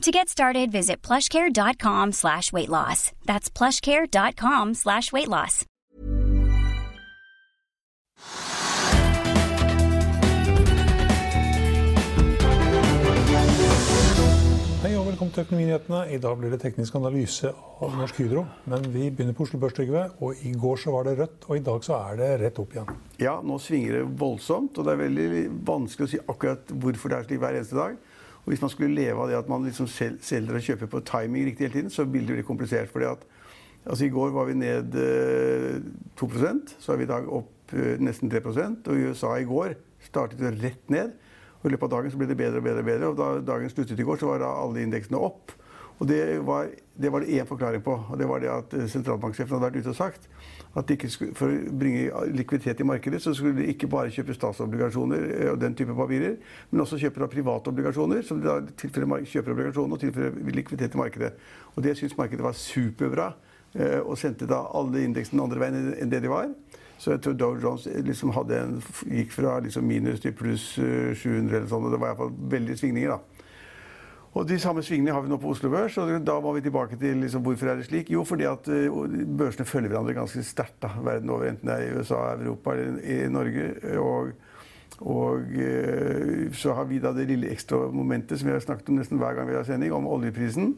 To get started, visit plushcare.com slash weight loss. That's plushcare.com slash weight loss. Hei og velkommen til Økonominyhetene. I dag blir det teknisk analyse av Norsk Hydro. Men vi begynner på Oslo Børs, Trygve. Og i går så var det rødt, og i dag så er det rett opp igjen. Ja, nå svinger det voldsomt, og det er veldig vanskelig å si akkurat hvorfor det er slik hver eneste dag. Og hvis man skulle leve av det at man liksom sel selger og kjøper på timing riktig hele tiden, så ville det bli komplisert. fordi at altså I går var vi ned eh, 2 så er vi i dag opp eh, nesten 3 Og USA i går startet det rett ned. Og I løpet av dagen så ble det bedre og bedre. og bedre, og Da dagen sluttet i går, så var da alle indeksene opp. Og det var, det var det én forklaring på. og Det var det at eh, sentralbanksjefen hadde vært ute og sagt at skulle, for å bringe likviditet i markedet, så skulle de ikke bare kjøpe statsobligasjoner eh, og den type papirer, men også kjøpe da private obligasjoner, som da tilfører kjøperobligasjoner og tilfører likviditet i markedet. Og Det syntes markedet var superbra, eh, og sendte da alle indeksene andre veien enn det de var. Så jeg tror Dow Jones liksom en, gikk fra liksom minus til pluss 700 eller sånn. og Det var iallfall veldig svingninger. da. Og De samme svingene har vi nå på Oslo Børs. og Da må vi tilbake til liksom, hvorfor er det slik. Jo, fordi at uh, børsene følger hverandre ganske sterkt verden over. Enten det er i USA, Europa eller i Norge. Og, og uh, så har vi da det lille ekstra momentet som vi har snakket om nesten hver gang vi har sending, om oljeprisen.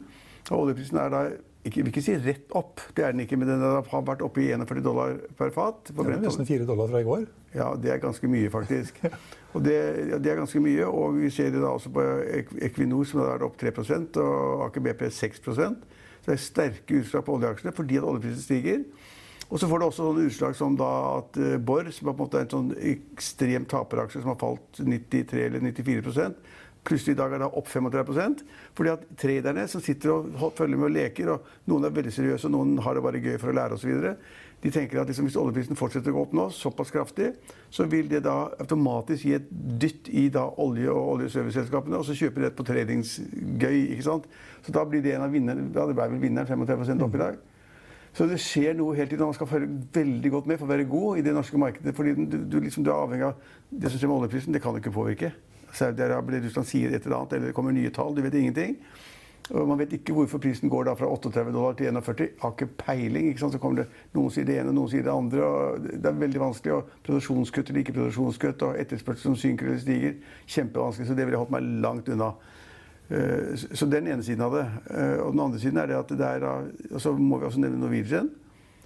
Og oljeprisen er da ikke, vil ikke si rett opp, det er den ikke, men den har vært oppe i 41 dollar per fat. det er nesten 4 dollar fra i går. Ja, det er ganske mye, faktisk. Og det, ja, det, er ganske mye, og vi ser det da også på Equinor, som har vært opp 3 og Aker BP 6% Så det er sterke utslag på oljeaksjene fordi at oljeprisen stiger. Og så får det også sånne utslag som da at uh, Borr, som er på en måte en sånn ekstrem taperaksje som har falt 93 eller 94 Plutselig i dag er det opp 35 Fordi at traderne som sitter og følger med og leker, og noen er veldig seriøse, og noen har det bare gøy for å lære osv., de tenker at liksom, hvis oljeprisen fortsetter å gå opp nå, såpass kraftig, så vil det da automatisk gi et dytt i da olje- og oljeserviceselskapene, og så kjøper de det på tradingsgøy. ikke sant? Så da blir det en av vinnerne. Ja, det ble vel vinneren 35 opp i dag. Så det skjer noe hele tiden. Man skal følge veldig godt med for å være god i det norske markedet. fordi du, du, liksom, du er avhengig av det som skjer med oljeprisen. Det kan du ikke påvirke. Saudi-Arabia eller Russland sier et eller annet, eller det kommer nye tall. Du vet ingenting. Og man vet ikke hvorfor prisen går da fra 38 dollar til 41. Har ikke peiling. ikke sant? Så kommer det, Noen sier det ene, noen sier det andre. og Det er veldig vanskelig. og Produksjonskutt eller ikke produksjonskutt, og etterspørsel som synker eller stiger. Kjempevanskelig. Så det ville holdt meg langt unna. Eh, så den ene siden av det. Eh, og den andre siden er det at det er og Så må vi også nevne Norwegian,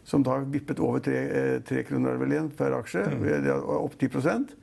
som da har vippet over tre, tre kroner vel igjen per aksje. Mm. Opp 10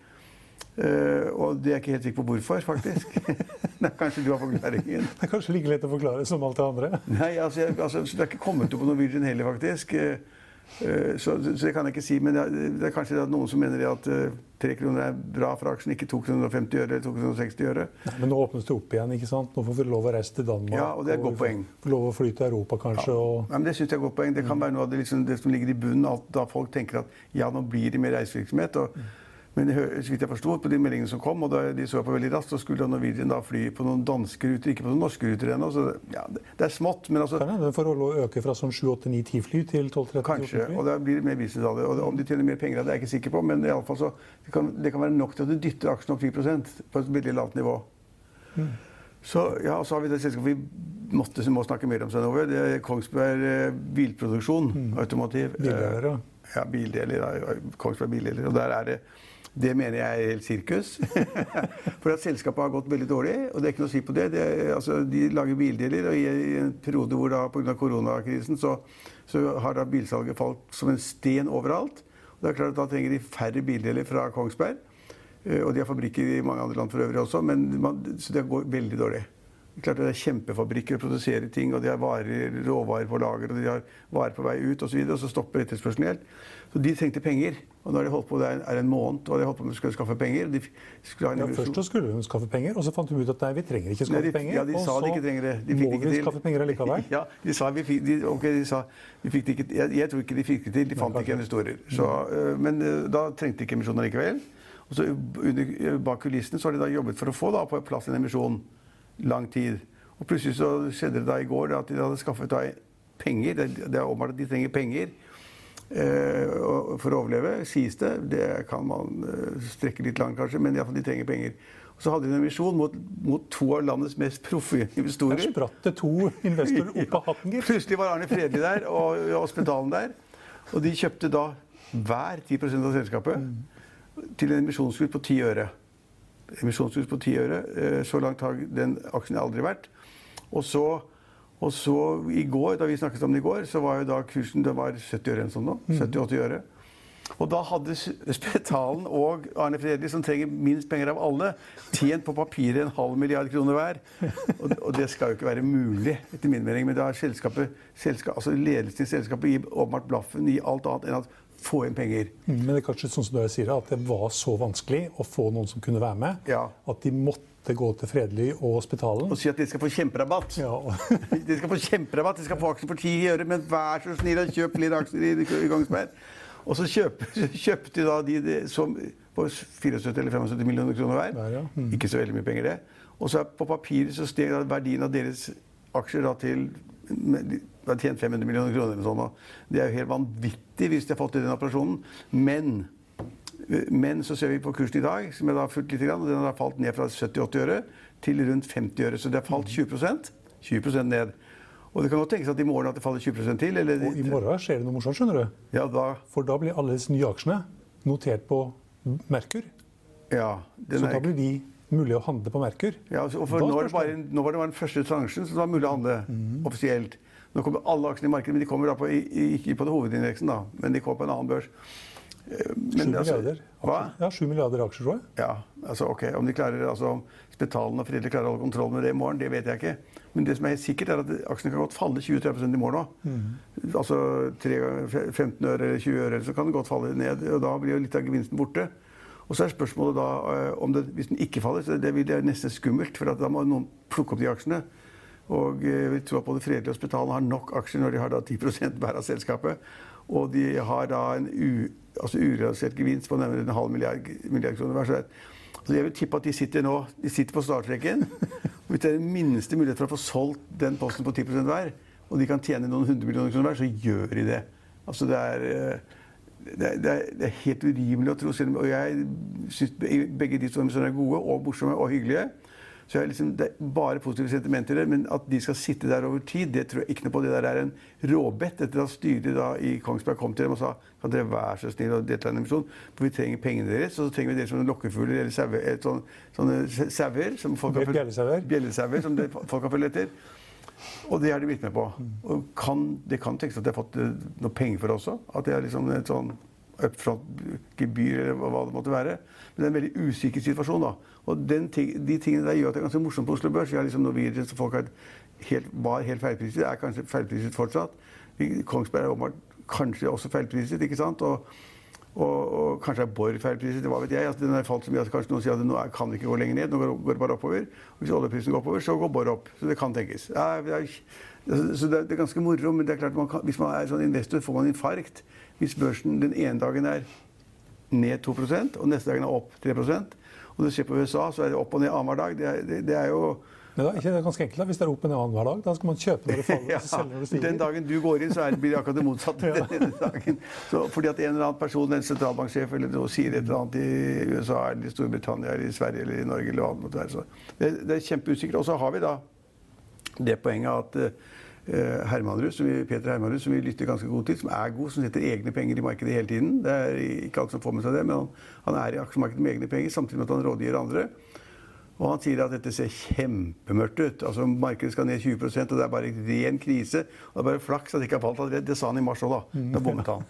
Uh, og det er ikke helt sikker på hvorfor, faktisk. Nei, kanskje du har forklaringen? Det er kanskje like lett å forklare som alt det andre? Nei, altså, jeg, altså, Det er ikke kommet opp på Norwegian heller, faktisk. Uh, så, så, det kan jeg ikke si. Men det, det er kanskje noen som mener at tre uh, kroner er bra for aksjen, ikke 250 øre eller 2 kroner 60 øre. Nei, men nå åpnes det opp igjen. ikke sant? Nå får vi lov å reise til Danmark. Ja, og det er et godt poeng. Får lov å fly til Europa, kanskje. Ja. Og... Nei, men det synes jeg er et godt poeng. Det kan være noe av det, liksom, det som ligger i bunnen. At da folk tenker at ja, nå blir det mer reisevirksomhet. og mm. Men så vidt jeg forsto på de meldingene som kom, og de så på veldig raskt, så skulle Norwegian da fly på noen danske ruter, ikke på noen norske ruter ennå. Så ja, det er smått. Men altså Kan hende forholdet å øke fra sånn 7-8-9-10 fly til 12-13 Kanskje. Og da blir det mer business av det. Og om de tjener mer penger av det, er jeg ikke sikker på, men i alle fall så, det, kan, det kan være nok til at du dytter aksjen opp 10 på et veldig lavt nivå. Mm. Så, ja, så har vi det selskapet vi måtte, må snakke mer om seg over. Det er Kongsberg eh, bilproduksjon, mm. automotiv. Bildeler, ja. Ja, bildeler. Ja, Kongsberg Bildeler. Og der er det det mener jeg er helt sirkus. For at selskapet har gått veldig dårlig, og det er ikke noe å si på det. det altså, de lager bildeler, og i en periode hvor da pga. koronakrisen så, så, har da bilsalget falt som en sten overalt. Og det er klart at Da trenger de færre bildeler fra Kongsberg. Eh, og de har fabrikker i mange andre land for øvrig også, men man, så det går veldig dårlig. Klart Det er kjempefabrikker og produserer ting, og de har varer, råvarer på lager og de har varer på vei ut osv. Og, så videre, og så stopper etterspørselen helt. Så de trengte penger. Og nå har de holdt på det er en måned og de holdt på med å skaffe penger. De ja, først så skulle de skaffe penger, og så fant de ut at nei, vi trenger ikke skaffe nei, de, penger. Ja, de sa de ikke trenger det. De må vi skaffe penger allikevel. ja, de sa vi fikk, de, okay, de sa, vi fikk det ikke jeg, jeg, tror ikke de fikk det til. De fant nei, ikke investorer. Så, uh, men uh, da trengte de ikke emisjonen allikevel. Og så under, Bak kulissene så har de da jobbet for å få da, på plass en emisjon lang tid. Og plutselig så skjedde det da i går at de hadde skaffet da penger. Det, det er åpenbart at de trenger penger eh, for å overleve, sies det. Det kan man eh, strekke litt langt, kanskje, men iallfall de trenger penger. Og så hadde de en emisjon mot, mot to av landets mest proffe investorer. Der spratt det to investorer opp av hatten, gitt. Plutselig var Arne Fredli der, og, og Spetalen der. Og de kjøpte da hver 10 av selskapet mm. til en emisjonskurs på 10 øre. Emisjonskurs på 10 øre. Eh, så langt har den aksjen aldri vært. Og så, og så i går, da vi snakket om det i går, så var jo da kursen det var 70 øre. Sånn nå, 70-80 øre. Og da hadde Spetalen og Arne Fredrik, som trenger minst penger av alle, tjent på papiret en halv milliard kroner hver. Og, og, det skal jo ikke være mulig, etter min mening. Men da har selskapet, selskapet, altså ledelsen i selskapet gir åpenbart blaffen i alt annet enn at få inn penger. Mm, men det er kanskje sånn som du sier, at det var så vanskelig å få noen som kunne være med, ja. at de måtte gå til Fredelig og Spetalen. Og si at de skal få kjemperabatt. Ja. de skal få kjemperabatt, de skal få aksjer for ti øre, men vær så snill og kjøp flere aksjer i, i Kongsberg. Og så kjøpte de da de, de som på 74 eller 75 millioner kroner hver. Der, ja. mm. Ikke så veldig mye penger, det. Og så på papiret så steg verdien av deres aksjer da til de har tjent 500 millioner kroner. eller sånn. Det er jo helt vanvittig hvis de har fått til den operasjonen. Men, men så ser vi på kursen i dag, som jeg da har fulgt litt, og den har falt ned fra 70-80 øre til rundt 50 øre. Så det har falt 20% 20% ned. Og det kan godt tenkes at i morgen at det faller 20% til. Eller, og i morgen skjer det noe morsomt, skjønner du. Ja, da, For da blir alle disse nye aksjene notert på Merkur. Ja, så da blir de mulig å handle på Merkur. Ja, og for nå, var det, nå var det den første transjen som var mulig å handle mm. offisielt. Nå kommer alle aksjene i markedet, men de kommer da på, ikke på hovedindeksen, da, men de kommer på en annen børs. Eh, men, 7 altså, milliarder. Hva? Ja, 7 milliarder aksjer, tror jeg. Ja, altså ok. Om de klarer, altså, Spetalen og Fredrik klarer å holde kontroll med det i morgen, det vet jeg ikke. Men det som er helt sikkert, er at aksjene kan godt falle 20-30 i morgen òg. Mm. Altså 3, 15 øre eller 20 øre, så kan det godt falle ned. og Da blir jo litt av gevinsten borte. Og så er spørsmålet da eh, om det, hvis den ikke faller, så det, det nesten skummelt. For da må noen plukke opp de aksjene. Og vi jeg vil at både Fredelig og har nok aksjer når de har da 10 hver av selskapet. Og de har da en u, altså urealisert gevinst på nærmere en halv milliard, milliard kroner hver. Så jeg vil tippe at de sitter nå de sitter på startstreken. Hvis det er den minste mulighet for å få solgt den posten på 10% hver, og de kan tjene noen hundre millioner kroner hver, så gjør de det. Altså det er, det er, det er helt urimelig å tro. Og jeg syns begge de to er gode og morsomme og hyggelige. Så liksom, Det er bare positive sentimenter der, men at de skal sitte der over tid, det tror jeg ikke noe på. Det der er en råbett. etter at styret da i Kongsberg kom til dem og sa kan dere være så snill og delta i en emisjon, for vi trenger pengene deres. Og så trenger vi dere som lokkefugler eller sauer, sånn, sånne sauer som folk har Bjellesauer folk har følt etter. Og det har de blitt med på. Og kan, det kan tenkes at de har fått eh, noe penger for det også. At det er liksom et sånn upfront-gebyr eller hva det måtte være. Men det er en veldig usikker situasjon. da. Og ting, de tingene der gjør at det er ganske morsomt på Oslo Børs. Vi har liksom Norwegian som folk helt, var helt feilpriset, er kanskje feilpriset fortsatt. Kongsberg er kanskje også feilpriset, ikke sant. Og, og, og kanskje er Borr feilpriset, hva vet jeg. Altså, den har falt så mye at kanskje noen sier at nå kan det ikke gå lenger ned, nå går det bare oppover. Og hvis oljeprisen går oppover, så går Borr opp. Så det kan tenkes. Ja, det er, så det er, det er, ganske moro, men det er klart man kan, hvis man er sånn investor, får man infarkt. Hvis børsen den ene dagen er ned 2% og neste dagen er opp 3% og du ser på USA, så er det opp og ned annenhver dag. Det er, det, det er jo men da, ikke det er ganske enkelt da, Hvis det er opp en annen hver dag, da skal man kjøpe når det faller? ja, selge når det stiger. Den dagen du går inn, så er, blir det akkurat det motsatte. ja. denne dagen. Så, fordi at en eller annen person, en sentralbanksjef eller noe, sier et eller annet i USA eller i Storbritannia eller i Sverige eller i Norge eller hva det måtte være. Så det, det er kjempeusikkert. Og så har vi da det poenget at eh, Hermanrud, som vi, Peter Hermanrud, som vi lytter ganske godt til, som er god, som setter egne penger i markedet hele tiden. Det er ikke alle som får med seg det, men han, han er i aksjemarkedet med egne penger, samtidig med at han rådgir andre. Og han sier at dette ser kjempemørkt ut. Altså Markedet skal ned 20% og det er bare ren krise. Og det er bare flaks at det ikke har falt allerede. Det sa han i mars òg, da. Da bommet han.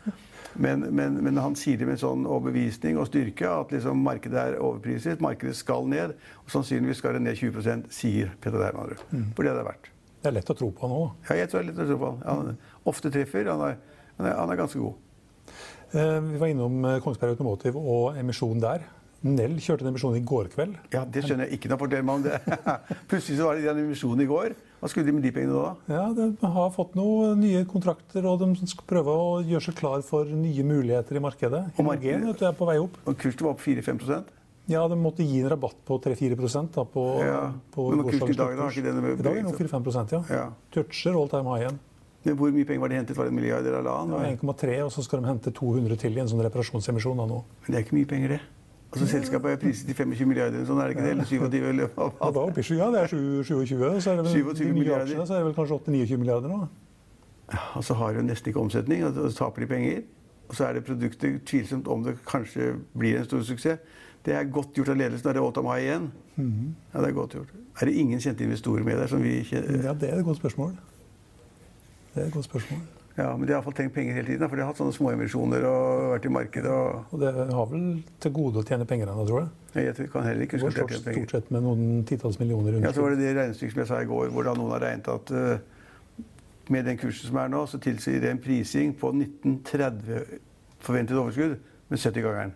Men, men, men, han sier det med sånn overbevisning og styrke at liksom markedet er overpriset. Markedet skal ned. Og sannsynligvis skal det ned 20% sier Peter Dermanrud. Mm. For det er det verdt. Det er lett å tro på han òg. Ja, jeg tror det er lett å tro på han. Han ofte treffer. Han er, han er, han er ganske god. Eh, vi var innom eh, Kongsberg Automotive og emisjon der. Nell kjørte en emisjon i går kveld. Ja, Det skjønner jeg ikke noe. Fortell meg om det. Plutselig så var det en emisjon i går. Hva skulle de med de pengene da? Ja, De har fått noen nye kontrakter, og de skal prøve å gjøre seg klar for nye muligheter i markedet. Og markedet er på vei opp. Og kursen var opp 4-5% Ja, de måtte gi en rabatt på 3-4 da på, ja. på Men kursen i dag, da? Ikke denne I dag er det 4-5 ja. ja. Toucher all time high igjen. Men hvor mye penger var de hentet? Var det en milliard eller halvannen? Ja, 1,3, og så skal de hente 200 til i en sånn reparasjonsemisjon nå. Men det er ikke mye penger, det? Altså Selskapet er priset til 25 milliarder, sånn er det ikke det? Eller 27? Eller hva? Ja, det er 27, så er det vel 27 de nye aksjene, så er det vel kanskje 8-29 milliarder nå. Ja, og så har de nesten ikke omsetning, og så taper de penger. Og så er det produktet tvilsomt om det kanskje blir en stor suksess. Det er godt gjort av ledelsen. Er det Autumn mai igjen? Mm -hmm. Ja, det Er godt gjort. Er det ingen kjente investorer med der? som vi ikke... Ja, Det er et godt spørsmål. Det er et godt spørsmål. Ja, Men de har iallfall tenkt penger hele tiden, for de har hatt sånne småemisjoner og vært i markedet. Og, og det har vel til gode å tjene penger ennå, tror jeg? Jeg kan heller ikke huske at Stort sett med noen titalls millioner Ja, så var det det regnestykket som jeg sa i går, hvor noen har regnet at uh, med den kursen som er nå, så tilsier det en prising på 1930 forventet overskudd med 70-gangeren.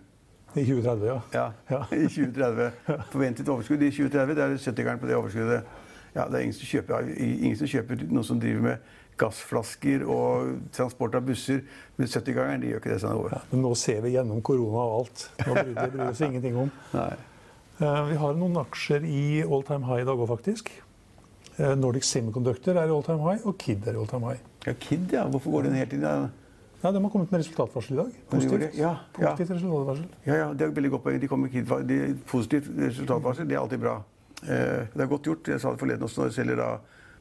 I 2030, ja. ja. ja. I 2030. Forventet overskudd i 2030, det er 70-gangeren på det overskuddet. Ja, det er ingen som, kjøper, ingen som kjøper noe som driver med gassflasker og transport av busser Men 70-gangeren. De gjør ikke det sånn over. Ja, men nå ser vi gjennom korona og alt. Nå bryr det bryr oss ingenting om. Nei. Uh, vi har noen aksjer i all time high i dag òg, faktisk. Uh, Nordic Semiconductor er i all time high, og Kid er i all time high. Ja, Kid, ja. Hvorfor går den helt inn? Ja, De har kommet med resultatvarsel i dag. Positivt. Ja, ja. resultatvarsel. Ja, ja, det er veldig godt poeng. De kommer med Kid, de, positivt resultatvarsel, det er alltid bra. Uh, det er godt gjort. Jeg sa det forleden også når jeg selger da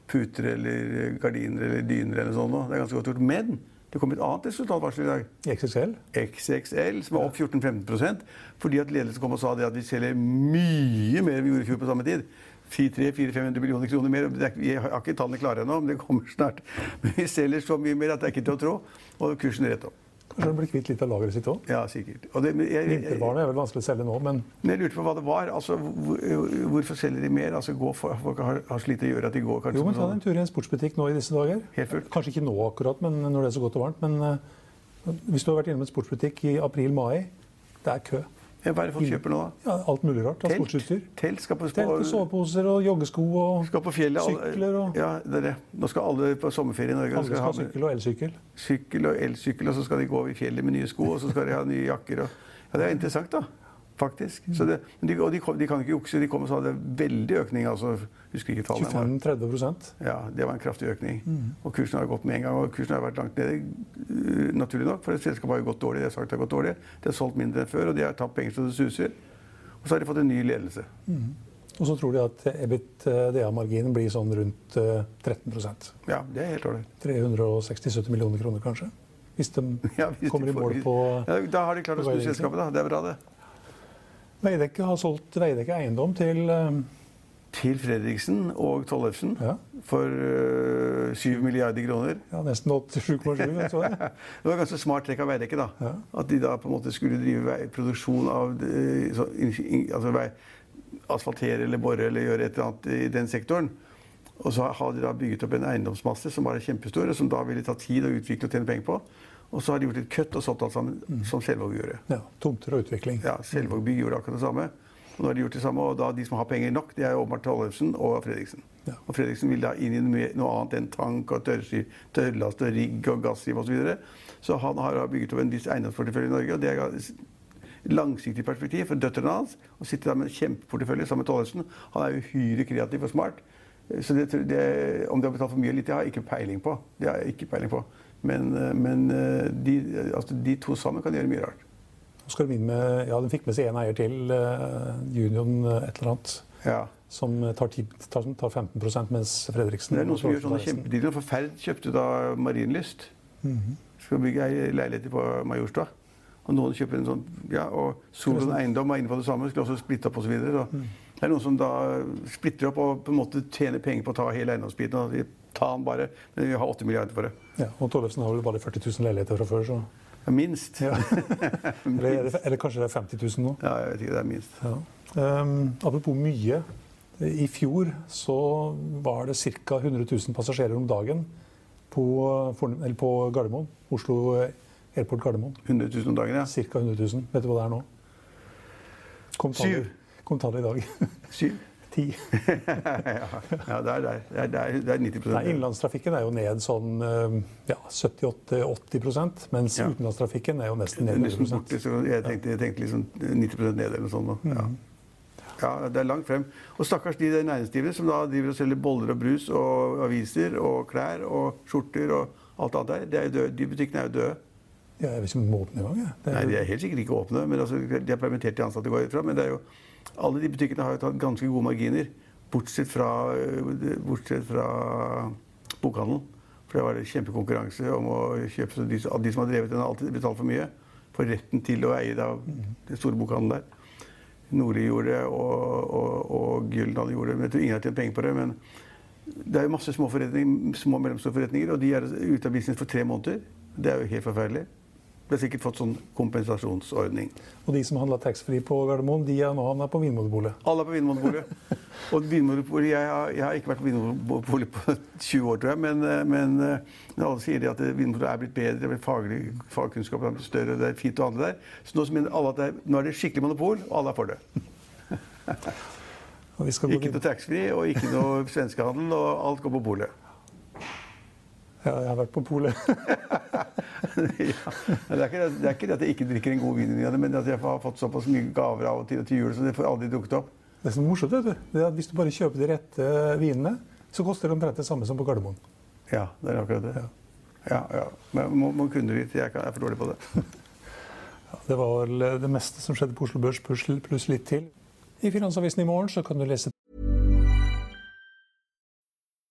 puter eller gardiner eller dyner eller sånn. Det er ganske godt gjort. Men det kom et annet resultatvarsel i dag. XXL? XXL, Som var opp 14-15 fordi at ledelsen kom og sa det at vi selger mye mer enn vi gjorde i fjor på samme tid. 300-500 millioner kroner mer. Vi har ikke tallene klare ennå, men det kommer snart. Men vi selger så mye mer at det er ikke til å tro. Og kursen er rett opp. Kanskje han blir kvitt litt av lageret sitt òg? Ja, sikkert. Vintervarene er vel vanskelig å selge nå, men Men jeg lurte på hva det var. Altså, hvor, hvorfor selger de mer? Altså, for, folk har, har slitt å gjøre at de går kanskje Jo, men Ta deg en tur i en sportsbutikk nå i disse dager. Helt fullt. Kanskje ikke nå akkurat, men når det er så godt og varmt. Men uh, hvis du har vært innom en sportsbutikk i april-mai, det er kø. Hva er det folk kjøper nå, da? Ja, alt mulig rart av sportsutstyr. Telt, skal på, Telt og soveposer og joggesko og skal på fjellet, sykler. Og... Ja, det er det. Nå skal alle på sommerferie i Norge. Alle skal, skal ha sykkel og elsykkel. Sykkel og elsykkel, og så skal de gå i fjellet med nye sko, og så skal de ha nye jakker. Og... Ja, det er interessant, da faktisk. Det, de, og de, de, kan ikke jukse. De kom og sa det veldig økning. altså, husker ikke tallet. 25-30 Ja, det var en kraftig økning. Mm. Og kursen har gått med en gang. Og kursen har vært langt nede, uh, naturlig nok, for selskapet har jo gått dårlig. De har sagt det har gått dårlig. De har solgt mindre enn før, og de har tapt penger så det suser. Og så har de fått en ny ledelse. Mm. Og så tror de at EBITDA-marginen blir sånn rundt uh, 13% Ja, det er helt ålreit. 360-70 millioner kroner, kanskje? Hvis de ja, hvis kommer de i mål på ja, Da har de klart å snu selskapet, da. Det er bra, det. Veidekke har solgt Veidekke eiendom til uh, til Fredriksen og Tollefsen ja. for uh, eh, 7 milliarder kroner. Ja, Nesten 87,7. det var ganske smart trekk av Veidekke. da. Ja. At de da på en måte skulle drive produksjon av uh, altså asfaltere eller bore eller gjøre et eller annet i den sektoren. Og så har de da bygget opp en eiendomsmasse som var kjempestor, og som da ville ta tid å utvikle og tjene penger på. Og så har de gjort et kutt og solgt alt sammen, mm. som Selvåg gjorde. Ja, Tomter og utvikling. Ja, Selvåg by gjorde akkurat det samme. Og nå har de gjort det samme, og da de som har penger nok, det er åpenbart Tollefsen og Fredriksen. Ja. Og Fredriksen vil da inn i noe annet enn tank og tørrlast og rigg og gassgiv osv. Så, videre. så han har bygget opp en viss eiendomsportefølje i Norge. og det er langsiktig perspektiv for døtrene hans. Å sitte der med en kjempeportefølje sammen med Tollefsen. Han er uhyre kreativ og smart. Så det, det, om de har betalt for mye eller lite, har jeg ikke peiling på. Det har jeg ikke peiling på. Men, eh, men eh, de, altså de, to sammen kan gjøre mye rart. Skal de, med, ja, de fikk med seg én eier til, Union et eller annet. Ja. som tar, 10, tar, tar 15 mens Fredriksen Det er noen som gjør sånne kjempedealer. For Ferd kjøpte da Marienlyst. Skal bygge ei leilighet på Majorstua. Og noen kjøper en sånn Ja, og Solon Eiendom var inne på det samme. Skulle også splitte opp osv. Det er noen som da splitter opp og på en måte tjener penger på å ta hele eiendomsbiten. Og tar den bare. Men vi har 8 milliarder for det. Ja, og Tollefsen har vel bare 40 000 leiligheter fra før, så Ja, minst. ja. eller, eller, eller kanskje det er 50 000 nå. Ja, jeg vet ikke. Det er minst. Ja. Um, apropos mye. I fjor så var det ca. 100 000 passasjerer om dagen på, eller på Gardermoen. Oslo Airport Gardermoen. 100 000 om dagen, ja. Ca. 100 000. Vet du hva det er nå? Kom tallet, Syv. kom tallet i dag. Syv. Ti. ja, ja, det er der. Det er, det er, det er 90 Nei, Innenlandstrafikken er jo ned sånn um, ja, 70-80 mens Ja. utenlandstrafikken er jo nesten er ned nesten 100 borte, jeg tenkte, jeg tenkte liksom 90% ned eller noe sånt. Mm. Ja. ja, det er langt frem. Og stakkars de der næringsdrivende som da driver og selger boller og brus og aviser og klær og skjorter og alt annet der. Er døde. De butikkene er jo døde. Ja, jeg vet ikke om den åpner engang. jeg. Det Nei, er- De er helt sikkert ikke åpne. men altså, De har permittert de ansatte, går ut fra. Men det er jo, alle de butikkene har jo tatt ganske gode marginer. Bortsett fra, øh, bortsett fra bokhandelen. For det var det kjempekonkurranse om å kjøpe. De, som har drevet den, har alltid betalt for mye. For retten til å eie det av den store bokhandelen der. Nordli gjorde det, og, og, og Gyldendal gjorde det. Men jeg tror ingen har tjent penger på det. Men det er jo masse små, små og mellomstore forretninger, og de er ute av business for tre måneder. Det er jo helt forferdelig. Har sikkert fått sånn kompensasjonsordning. Og de som handla taxfree på Gardermoen, de er nå havna på Vinmonopolet. Alle er på Vinmonopolet. Og Vinmonopolet, jeg, jeg har ikke vært på Vinmonopolet på 20 år, tror jeg. Men, eh, men eh, alle sier at Vinmonopolet er blitt bedre, men faglig, fagkunnskapen er større, det er fint å handle der. Så nå mener alle at det er, nå er det skikkelig monopol, og alle er for det. Ikke noe taxfree og ikke noe svenskehandel, og alt går på polet. Ja, jeg har vært på polet. ja. Det er, ikke, det- det er ikke det at jeg ikke drikker en god vin, i det men at jeg har fått såpass mye gaver av og til til jul, så det får aldri dukket opp. Det som er morsomt, vet du, det er at hvis du bare kjøper de rette vinene, så koster det omtrent det samme som på Gardermoen. Ja, det er akkurat det. Ja. Ja, ja. Men må, må kunne litt. Jeg kan- jeg er for dårlig på det. Det var vel det meste som skjedde på Oslo Børs, pluss litt til. I Finansavisen i morgen så kan du lese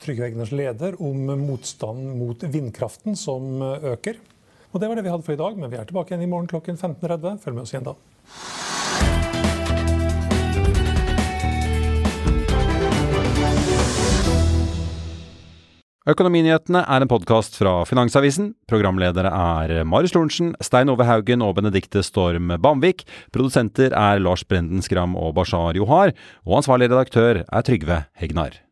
Trygve Egners leder om motstanden mot vindkraften som øker. Og Det var det vi hadde for i dag, men vi er tilbake igjen i morgen klokken 15.30. Følg med oss igjen da. Økonominyhetene er en podkast fra Finansavisen. Programledere er Marius Lorentzen, Stein Ove Haugen og Benedikte Storm Bamvik. Produsenter er Lars Brenden Skram og Bashar Johar. Og ansvarlig redaktør er Trygve Hegnar.